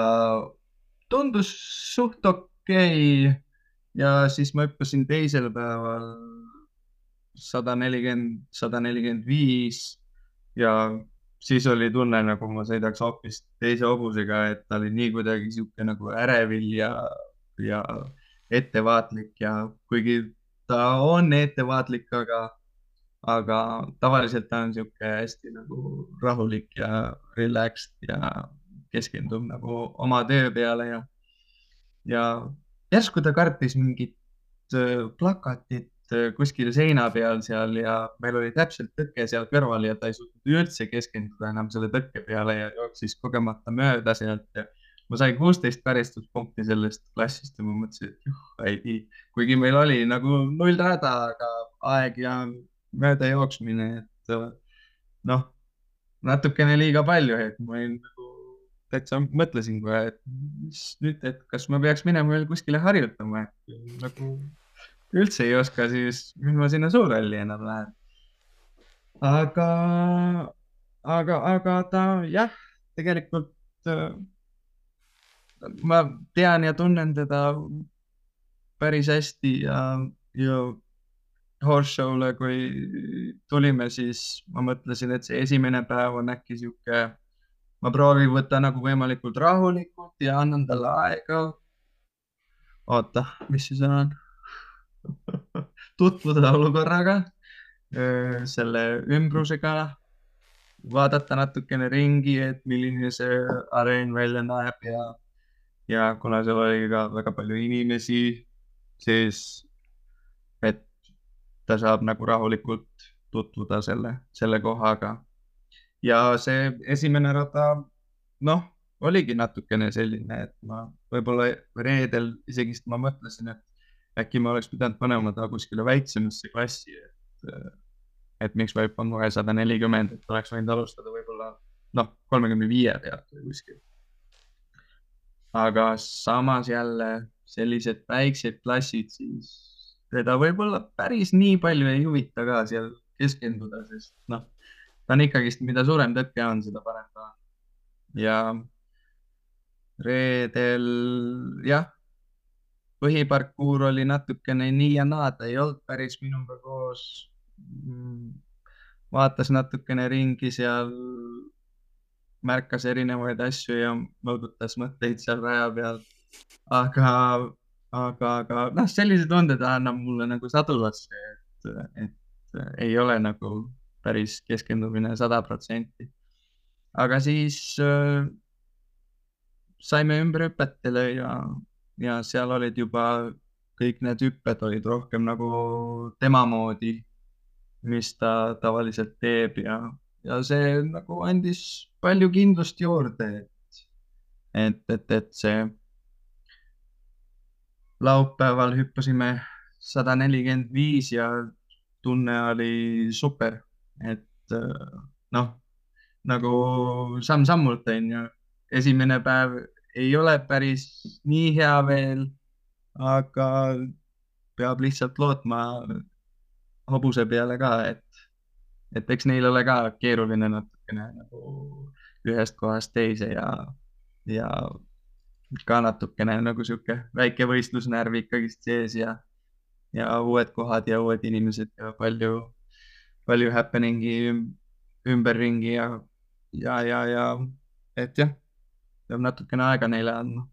tundus suht okei okay. ja siis ma hüppasin teisel päeval sada nelikümmend, sada nelikümmend viis ja siis oli tunne, nagu ma sõidaks hoopis teise hobusega, et ta oli nii kuidagi sihuke nagu ärevil ja, ja ettevaatlik ja kuigi ta on ettevaatlik, aga, aga tavaliselt ta on sihuke hästi nagu rahulik ja relaxed ja keskendub nagu oma töö peale ja, ja järsku ta kartis mingit äh, plakatit äh, kuskil seina peal seal ja meil oli täpselt tõke seal kõrval ja ta ei suutnud üldse keskenduda enam selle tõkke peale ja jooksis kogemata mööda sealt ja ma sain kuusteist karistuspunkti sellest klassist ja ma mõtlesin, et juh, ei, kuigi meil oli nagu null rada, aga aeg ja mööda jooksmine, et noh, natukene liiga palju, et ma olin nagu täitsa mõtlesin kohe, et mis nüüd, et kas ma peaks minema veel kuskile harjutama, et nagu üldse ei oska, siis mis ma sinna suurhalli enam lähen. aga, aga, aga ta jah, tegelikult ma tean ja tunnen teda päris hästi ja, ja horse show'le, kui tulime, siis ma mõtlesin, et see esimene päev on äkki sihuke, ma proovin võtta nagu võimalikult rahulikult ja annan talle aega. oota, mis see sõna on tutvuda olukorraga, selle ümbrusega, vaadata natukene ringi, et milline see areen välja näeb ja ja kuna seal oli ka väga palju inimesi, siis ta saab nagu rahulikult tutvuda selle, selle kohaga. ja see esimene rada, noh, oligi natukene selline, et ma võib-olla reedel isegi ma mõtlesin, et äkki ma oleks pidanud panema ta kuskile väiksemasse klassi, et, et miks ma hüppan kohe sada nelikümmend, et oleks võinud alustada võib-olla noh, kolmekümne viie pealt või kuskil aga samas jälle sellised väiksed klassid, siis teda võib-olla päris nii palju ei huvita ka seal keskenduda, sest noh, ta on ikkagist, mida suurem tõke on, seda parem ta on. ja reedel jah, põhiparkuur oli natukene nii ja naa, ta ei olnud päris minuga koos. Vaatas natukene ringi seal märkas erinevaid asju ja mõõdutas mõtteid seal raja peal. aga, aga, aga noh, sellise tunde ta annab mulle nagu sadulasse, et, et ei ole nagu päris keskendumine sada protsenti. aga siis äh, saime ümberhüpetele ja, ja seal olid juba kõik need hüpped olid rohkem nagu tema moodi, mis ta tavaliselt teeb ja ja see nagu andis palju kindlust juurde, et, et, et, et see laupäeval hüppasime sada nelikümmend viis ja tunne oli super, et noh, nagu samm-sammult on ju, esimene päev ei ole päris nii hea veel, aga peab lihtsalt lootma hobuse peale ka, et et eks neil ole ka keeruline natukene nagu ühest kohast teise ja, ja ka natukene nagu sihuke väike võistlusnärv ikkagist sees ja, ja uued kohad ja uued inimesed ja palju, palju happening'i ümberringi ja, ja, ja, ja et jah, peab natukene aega neile andma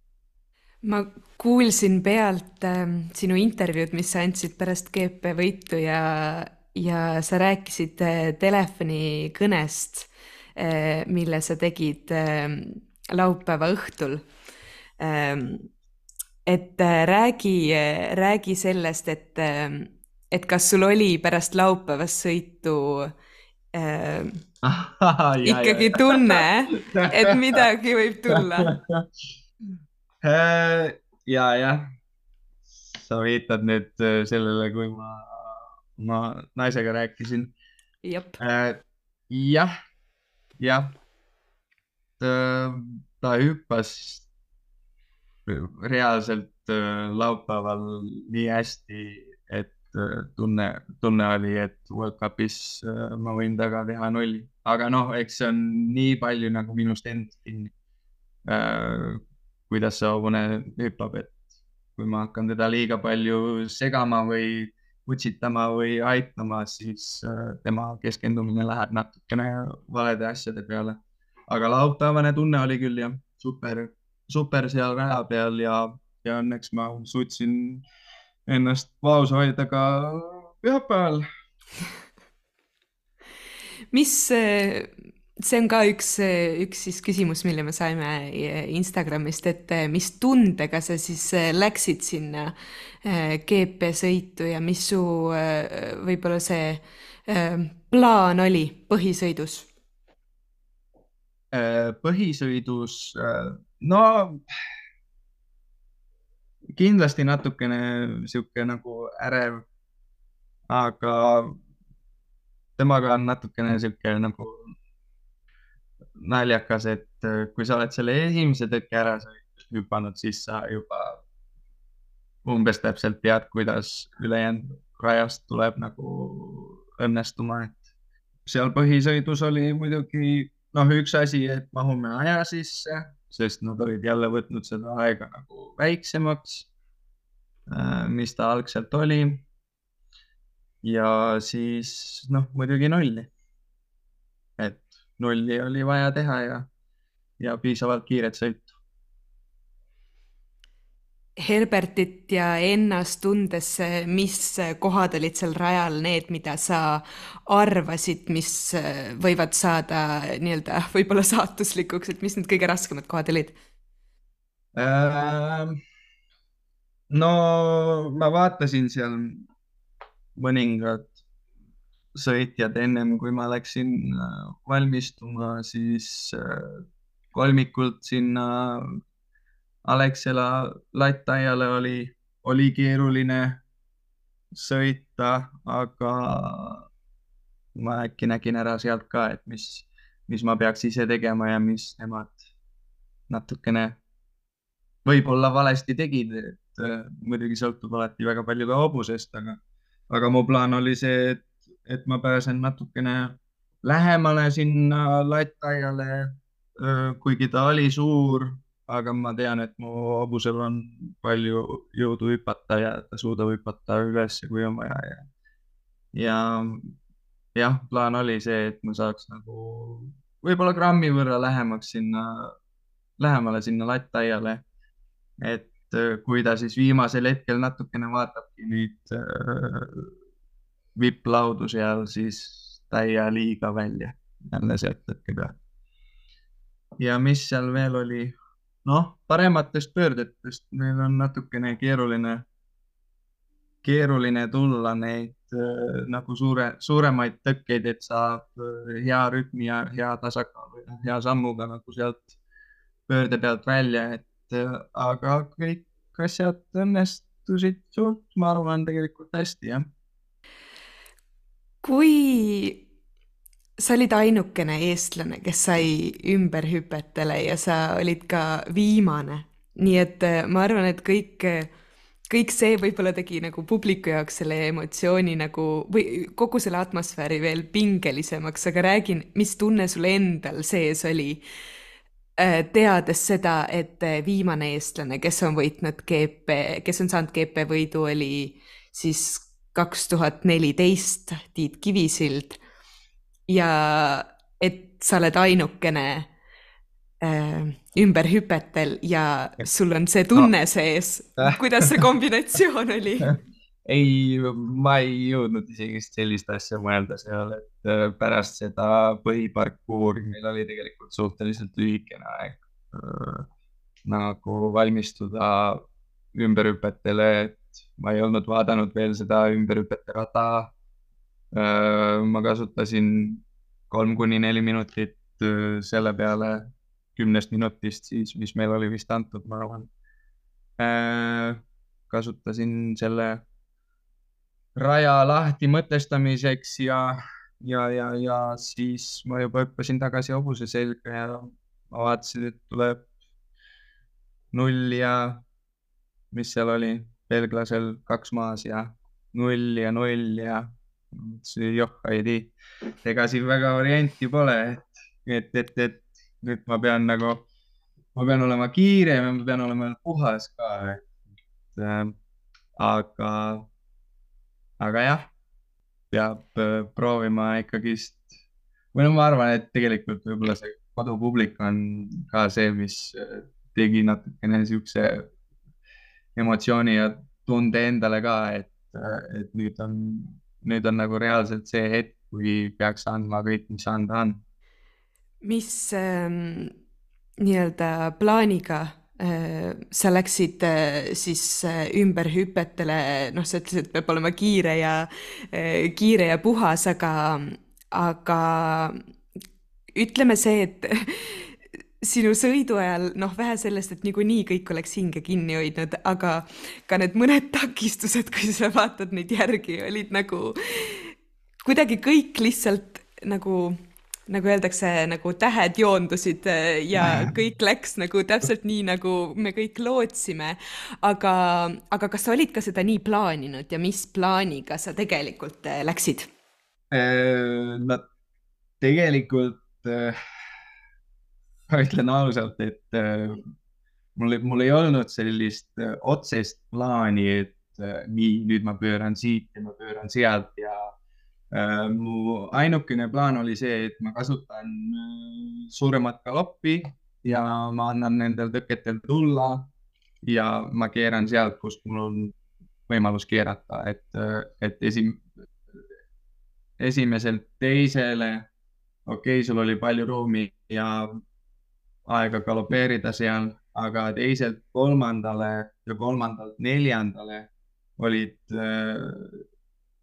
ma kuulsin pealt äh, sinu intervjuud, mis sa andsid pärast GP võitu ja, ja sa rääkisid äh, telefonikõnest, äh, mille sa tegid ähm, laupäeva õhtul. Ähm, et äh, räägi, räägi sellest, et, ähm, et kas sul oli pärast laupäevast sõitu äh, ikkagi tunne, et midagi võib tulla? ja, jah, sa viitad nüüd sellele, kui ma ma naisega rääkisin. Äh, jah, jah. ta hüppas reaalselt äh, laupäeval nii hästi, et tunne, tunne oli, et World Cupis ma võin taga teha nulli, aga noh, eks see on nii palju nagu minust endast kinni. kuidas see hobune hüppab, et kui ma hakkan teda liiga palju segama või utsitama või aitama, siis tema keskendumine läheb natukene valede asjade peale. aga laupäevane tunne oli küll jah, super, super seal raja peal ja, ja õnneks ma suutsin ennast vaos hoida ka pühapäeval. mis, see on ka üks, üks siis küsimus, mille me saime Instagramist, et mis tundega sa siis läksid sinna eh, GP sõitu ja mis su eh, võib-olla see eh, plaan oli põhisõidus? põhisõidus, no kindlasti natukene sihuke nagu ärev, aga temaga on natukene sihuke nagu naljakas, et äh, kui sa oled selle esimese teki ära hüpanud, siis sa juba umbes täpselt tead, kuidas ülejäänud rajast tuleb nagu õnnestuma, et seal põhisõidus oli muidugi noh, üks asi, et mahume aja sisse sest nad olid jälle võtnud seda aega nagu väiksemaks, äh, mis ta algselt oli. ja siis noh, muidugi nulli. et nulli oli vaja teha ja, ja piisavalt kiiret sõitu. Herbertit ja ennast tundes, mis kohad olid seal rajal need, mida sa arvasid, mis võivad saada nii-öelda võib-olla saatuslikuks, et mis need kõige raskemad kohad olid äh,? no ma vaatasin seal mõningad sõitjad ennem kui ma läksin äh, valmistuma, siis äh, kolmikult sinna Alexela lattaiale oli, oli keeruline sõita, aga ma äkki nägin ära sealt ka, et mis, mis ma peaks ise tegema ja mis nemad natukene võib-olla valesti tegid, et äh, muidugi sõltub alati väga palju ka hobusest, aga, aga mu plaan oli see, et, et ma pääsen natukene lähemale sinna lattaiale, äh, kuigi ta oli suur aga ma tean, et mu hobusel on palju jõudu hüpata ja ta suudab hüpata üles, kui on vaja ja, ja jah, plaan oli see, et ma saaks nagu võib-olla grammi võrra lähemaks sinna, lähemale sinna lattaiale. et äh, kui ta siis viimasel hetkel natukene vaatabki neid äh, vipplaudu seal, siis ta ei jää liiga välja jälle sealt hetke pealt. ja mis seal veel oli noh, parematest pöördetest meil on natukene keeruline, keeruline tulla neid äh, nagu suure, suuremaid tõkkeid, et saab äh, hea rütmi ja hea tasakaalu ja hea sammuga nagu sealt pöörde pealt välja, et äh, aga kõik asjad õnnestusid suht, ma arvan, tegelikult hästi, jah. kui sa olid ainukene eestlane, kes sai ümberhüpetele ja sa olid ka viimane. nii et äh, ma arvan, et kõik, kõik see võib-olla tegi nagu publiku jaoks selle emotsiooni nagu või kogu selle atmosfääri veel pingelisemaks, aga räägin, mis tunne sul endal sees oli, äh, teades seda, et viimane eestlane, kes on võitnud GP, kes on saanud GP võidu, oli siis kaks tuhat neliteist Tiit Kivisild ja et sa oled ainukene äh, ümberhüpetel ja sul on see tunne no. sees. kuidas see kombinatsioon oli? ei, ma ei jõudnud isegi sellist asja mõelda seal, et äh, pärast seda põhiparkuuri meil oli tegelikult suhteliselt lühikene aeg äh, nagu valmistuda ümberhüpetele, et ma ei olnud vaadanud veel seda ümberhüpete rada ma kasutasin kolm kuni neli minutit äh, selle peale kümnest minutist siis, mis meil oli vist antud, ma arvan. Äh, kasutasin selle raja lahti mõtestamiseks ja, ja, ja, ja siis ma juba hüppasin tagasi hobuse selga ja ma vaatasin, et tuleb null ja mis seal oli, belglasel kaks maas ja null ja null ja mõtlesin, joh, ei tea, ega siin väga varianti pole, et, et, et, et nüüd ma pean nagu, ma pean olema kiirem ja ma pean olema puhas ka, et äh, aga, aga jah, peab äh, proovima ikkagist või no ma arvan, et tegelikult võib-olla see kodupublik on ka see, mis äh, tegi natukene siukse emotsiooni ja tunde endale ka, et, et nüüd on, nüüd on nagu reaalselt see hetk, kui peaks andma kõik, mis anda on. mis ähm, nii-öelda plaaniga äh, sa läksid äh, siis äh, ümberhüpetele, noh, sa ütlesid, et peab olema kiire ja äh,, kiire ja puhas, aga, aga ütleme see, et sinu sõidu ajal, noh, vähe sellest, et niikuinii kõik oleks hinge kinni hoidnud, aga ka need mõned takistused, kui sa vaatad neid järgi, olid nagu kuidagi kõik lihtsalt nagu, nagu öeldakse, nagu tähed joondusid äh, ja kõik läks nagu täpselt nii, nagu me kõik lootsime. aga, aga kas sa olid ka seda nii plaaninud ja mis plaaniga sa tegelikult äh, läksid? Äh, no tegelikult ma ütlen ausalt, et äh, mul, mul ei olnud sellist äh, otsest plaani, et äh, nii, nüüd ma pööran siit ja ma pööran sealt ja äh, mu ainukene plaan oli see, et ma kasutan suuremat galoppi ja ma annan nendel tõketel tulla ja ma keeran sealt, kust mul on võimalus keerata, et, et esim-, esimesel, teisele, okei okay,, sul oli palju ruumi ja aega galopeerida seal, aga teiselt kolmandale ja kolmandalt neljandale olid, äh,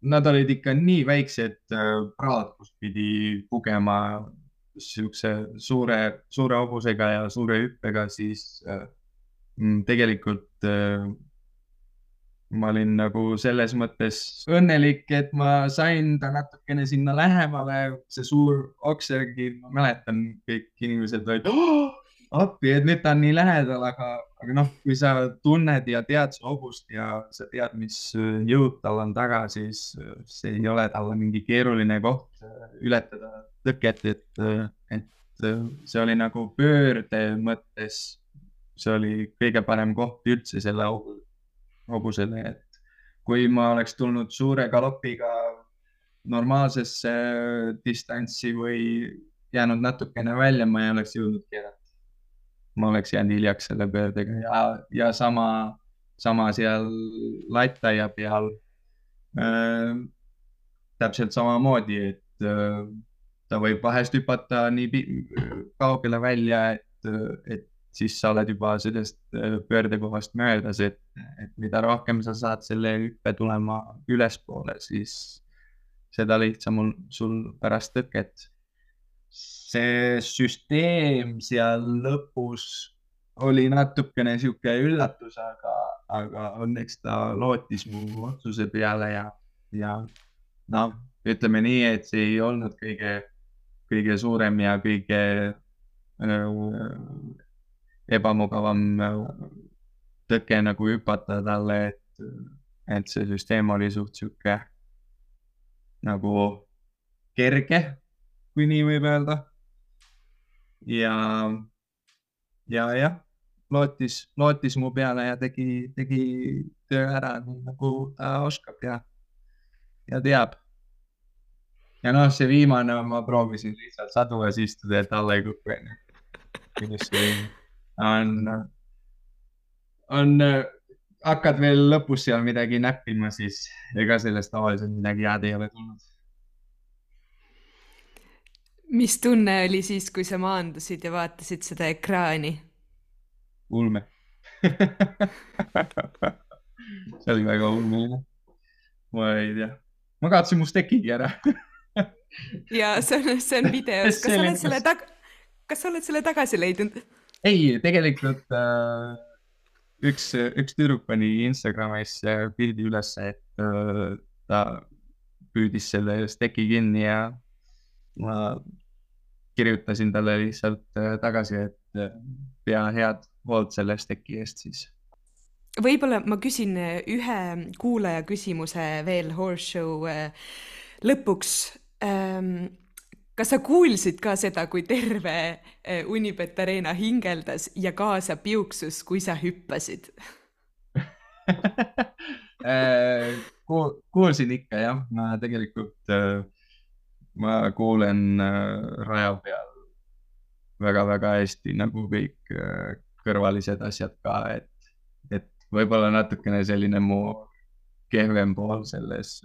nad olid ikka nii väiksed äh, praad, kus pidi pugema siukse suure, suure hobusega ja suure hüppega, siis äh, mm, tegelikult ma olin nagu selles mõttes õnnelik, et ma sain ta natukene sinna lähemale, see suur oksergi, ma mäletan, kõik inimesed olid oh, appi, et nüüd ta on nii lähedal, aga, aga noh, kui sa tunned ja tead su hobust ja sa tead, mis jõud tal on taga, siis see ei ole talle mingi keeruline koht ületada tõket, et, et see oli nagu pöörde mõttes, see oli kõige parem koht üldse selle hobuse hobusele, et kui ma oleks tulnud suure galopiga normaalsesse distantsi või jäänud natukene välja, ma ei oleks jõudnud keerata. ma oleks jäänud hiljaks selle pöördega ja, ja sama, sama seal lattaia peal äh,. täpselt samamoodi, et äh, ta võib vahest hüpata nii kaugele välja, et, et siis sa oled juba sellest äh, pöördekohast möödas, et, et mida rohkem sa saad selle hüppe tulema ülespoole, siis seda lihtsam on sul pärast tõket. see süsteem seal lõpus oli natukene sihuke üllatus, aga, aga õnneks ta lootis mu otsuse peale ja, ja noh, ütleme nii, et see ei olnud kõige, kõige suurem ja kõige äh, ebamugavam äh, tõke nagu hüpata talle, et, et see süsteem oli suht sihuke nagu kerge, kui nii võib öelda. ja, ja jah, lootis, lootis mu peale ja tegi, tegi töö ära nii nagu ta oskab ja, ja teab. ja noh, see viimane ma proovisin lihtsalt sadulas istuda, et alla ei kuku onju. kuidas see oli on, on, hakkad veel lõpus seal midagi näppima, siis ega sellest tavaliselt midagi head ei ole tulnud. mis tunne oli siis, kui sa maandusid ja vaatasid seda ekraani? ulme see oli väga ulmeline. ma ei tea, ma kaotasin mu stekigi ära ja see on, see on videos, kas sa oled selle tag-, kas sa oled selle tagasi leidnud? Ei, tegelikult äh, üks, üks tüdruk pani Instagramis pildi ülesse, et äh, ta püüdis selle steki kinni ja ma kirjutasin talle lihtsalt äh, tagasi, et äh, pea head hoolt selle steki eest siis. võib-olla ma küsin äh, ühe kuulaja küsimuse veel Horse Show äh, lõpuks. Ähm, kas sa kuulsid ka seda, kui terve äh, Unibet Arena hingeldas ja kaasa piuksus, kui sa hüppasid? Kuulsin ikka jah, ma tegelikult, ma kuulen raja peal väga-väga hästi nagu kõik kõrvalised asjad ka, et võib-olla natukene selline mu kehvem pool selles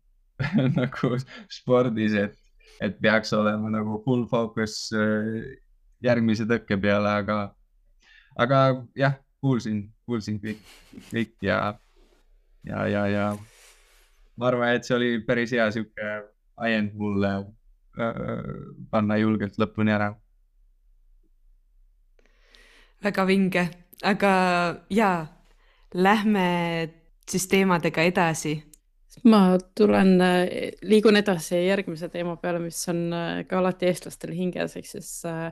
nagu spordis, et, et peaks olema nagu full focus äh, järgmise tõkke peale, aga, aga jah, kuulsin, kuulsin kõik, kõik ja, ja, ja, ja ma arvan, et see oli päris hea sihuke ajend mulle äh, panna julgelt lõpuni ära. väga vinge, aga jaa Lähme siis teemadega edasi. Ma tulen, liigun edasi järgmise teema peale, mis on äh, ka alati eestlastel hinges, ehk siis äh,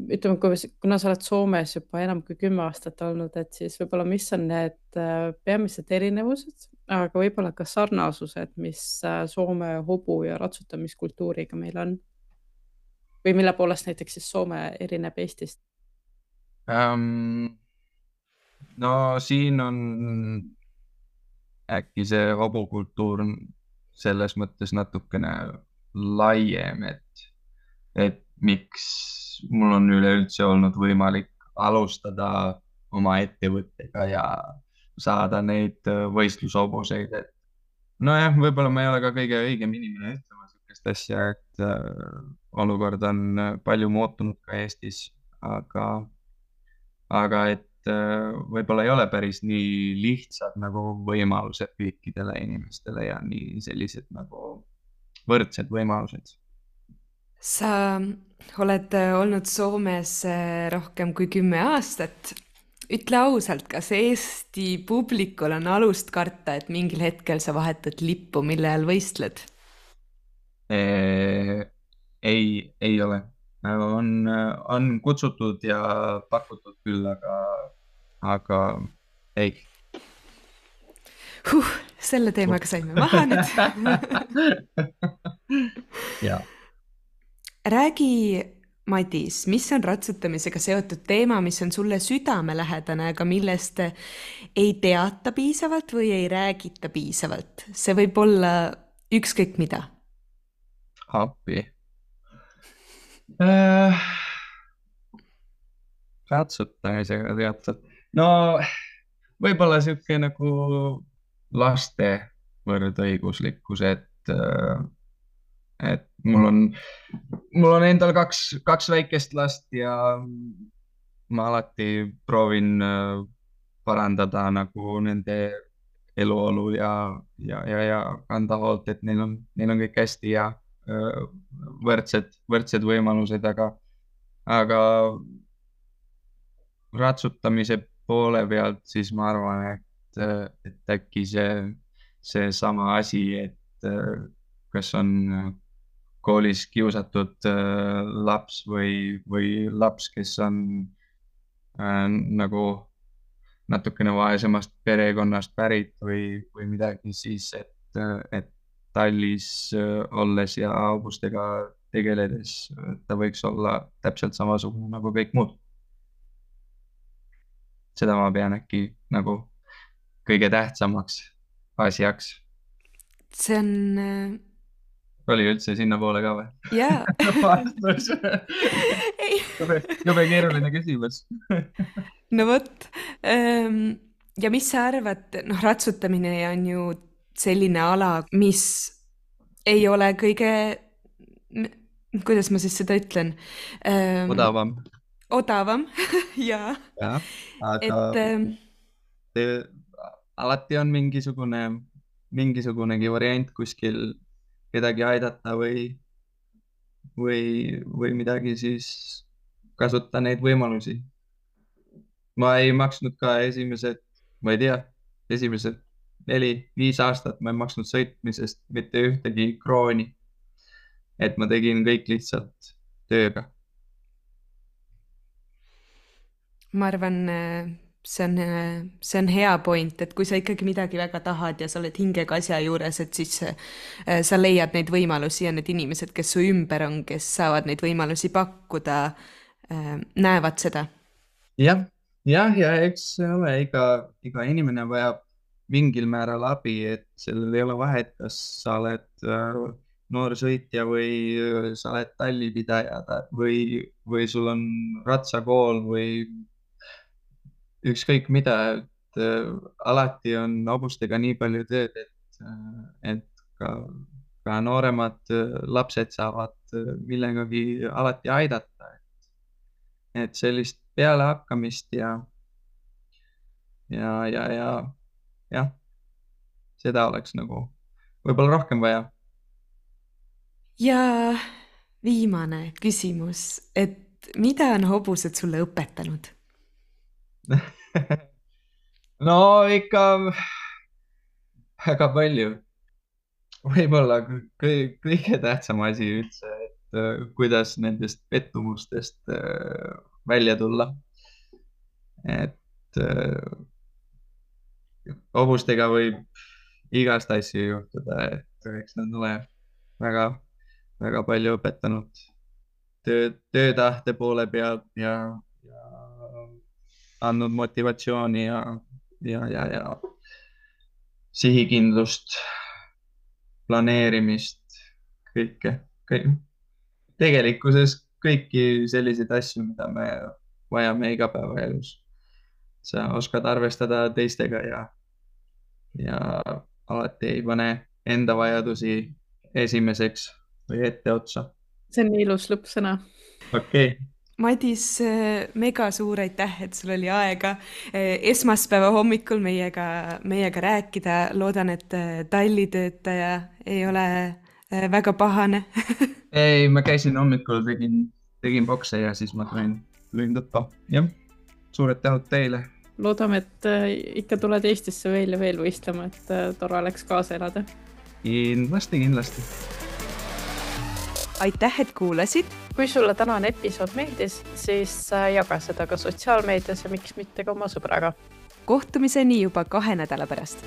ütleme, kuna sa oled Soomes juba enam kui kümme aastat olnud, et siis võib-olla, mis on need äh, peamised erinevused, aga võib-olla ka sarnasused, mis Soome hobu ja ratsutamiskultuuriga meil on? või mille poolest näiteks siis Soome erineb Eestist um,? no siin on äkki see hobukultuur selles mõttes natukene laiem, et, et miks mul on üleüldse olnud võimalik alustada oma ettevõttega ja saada neid võistlushobuseid, et nojah, võib-olla ma ei ole ka kõige õigem inimene ütlema sihukest asja, et äh, olukord on palju muutunud ka Eestis, aga, aga et Äh, võib-olla ei ole päris nii lihtsad nagu võimalused kõikidele inimestele ja nii sellised nagu võrdsed võimalused. sa oled äh, olnud Soomes äh, rohkem kui kümme aastat. ütle ausalt, kas Eesti publikul on alust karta, et mingil hetkel sa vahetad lippu, mille all võistled? ei, ei ole on, on kutsutud ja pakutud küll, aga, aga ei huh,. selle teemaga saime maha nüüd räägi, Madis, mis on ratsutamisega seotud teema, mis on sulle südamelähedane, aga millest ei teata piisavalt või ei räägita piisavalt? see võib olla ükskõik mida. appi äh,. ratsutamisega teatud, no võib-olla sihuke nagu laste võrdõiguslikkus, et, äh, et mul on, mul on endal kaks, kaks väikest last ja ma alati proovin äh, parandada nagu nende eluolu ja, ja, ja, ja kanda hoolt, et neil on, neil on kõik hästi ja võrdsed, võrdsed võimalused, aga, aga ratsutamise poole pealt, siis ma arvan, et, et äkki see, seesama asi, et kas on koolis kiusatud laps või, või laps, kes on äh, nagu natukene vaesemast perekonnast pärit või, või midagi, siis et, et tallis äh, olles ja hobustega tegeledes ta võiks olla täpselt samasugune nagu kõik muud. seda ma pean äkki nagu kõige tähtsamaks asjaks. see on. Äh, oli üldse sinnapoole ka või? jaa vastus jube, jube keeruline küsimus no vot. Ähm, ja mis sa arvad, noh, ratsutamine on ju selline ala, mis ei ole kõige, kuidas ma siis seda ütlen ähm,? odavam. odavam ja, ja, aga et te, alati on mingisugune, mingisugunegi variant kuskil kedagi aidata või, või, või midagi, siis kasuta neid võimalusi. ma ei maksnud ka esimesed, ma ei tea, esimesed neli-viis aastat ma ei maksnud sõitmisest mitte ühtegi krooni. et ma tegin kõik lihtsalt tööga. ma arvan, see on, see on hea point, et kui sa ikkagi midagi väga tahad ja sa oled hingega asja juures, et siis äh, sa leiad neid võimalusi ja need inimesed, kes su ümber on, kes saavad neid võimalusi pakkuda, äh, näevad seda. jah, jah, ja eks ole, iga, iga inimene vajab mingil määral abi, et sellel ei ole vahet, kas sa oled äh, noor sõitja või sa oled tallipidaja või, või sul on ratsakool või ükskõik mida, et äh, alati on hobustega nii palju tööd, et, äh, et ka, ka nooremad äh, lapsed saavad millegagi alati aidata. et sellist pealehakkamist ja, ja, ja, ja jah, seda oleks nagu võib-olla rohkem vaja. ja viimane küsimus, et mida on hobused sulle õpetanud no ikka väga palju. võib-olla kõige tähtsam asi üldse, et äh, kuidas nendest pettumustest äh, välja tulla. et äh, hobustega võib igast asju juhtuda, et eks nad ole väga, väga palju õpetanud töö, töötahte poole pealt ja, ja andnud motivatsiooni ja, ja, ja, ja sihikindlust, planeerimist, kõike, kõik. tegelikkuses kõiki selliseid asju, mida me vajame igapäevaelus. Sa oskad arvestada teistega ja, ja alati ei pane enda vajadusi esimeseks või etteotsa. see on nii ilus lõppsõna. okei okay Madis, mega suur aitäh, et sul oli aega eh, esmaspäeva hommikul meiega, meiega rääkida. loodan, et eh, tallitöötaja ei ole eh, väga pahane ei, ma käisin hommikul, tegin, tegin bokse ja siis ma tulin, tulin tuppa, jah. Suured tänud teile. loodame, et ikka tuled Eestisse veel ja veel võistlema, et tore oleks kaasa elada. kindlasti, kindlasti. aitäh, et kuulasid kui sulle tänane episood meeldis, siis äh, jaga seda ka sotsiaalmeedias ja miks mitte ka oma sõbraga. kohtumiseni juba kahe nädala pärast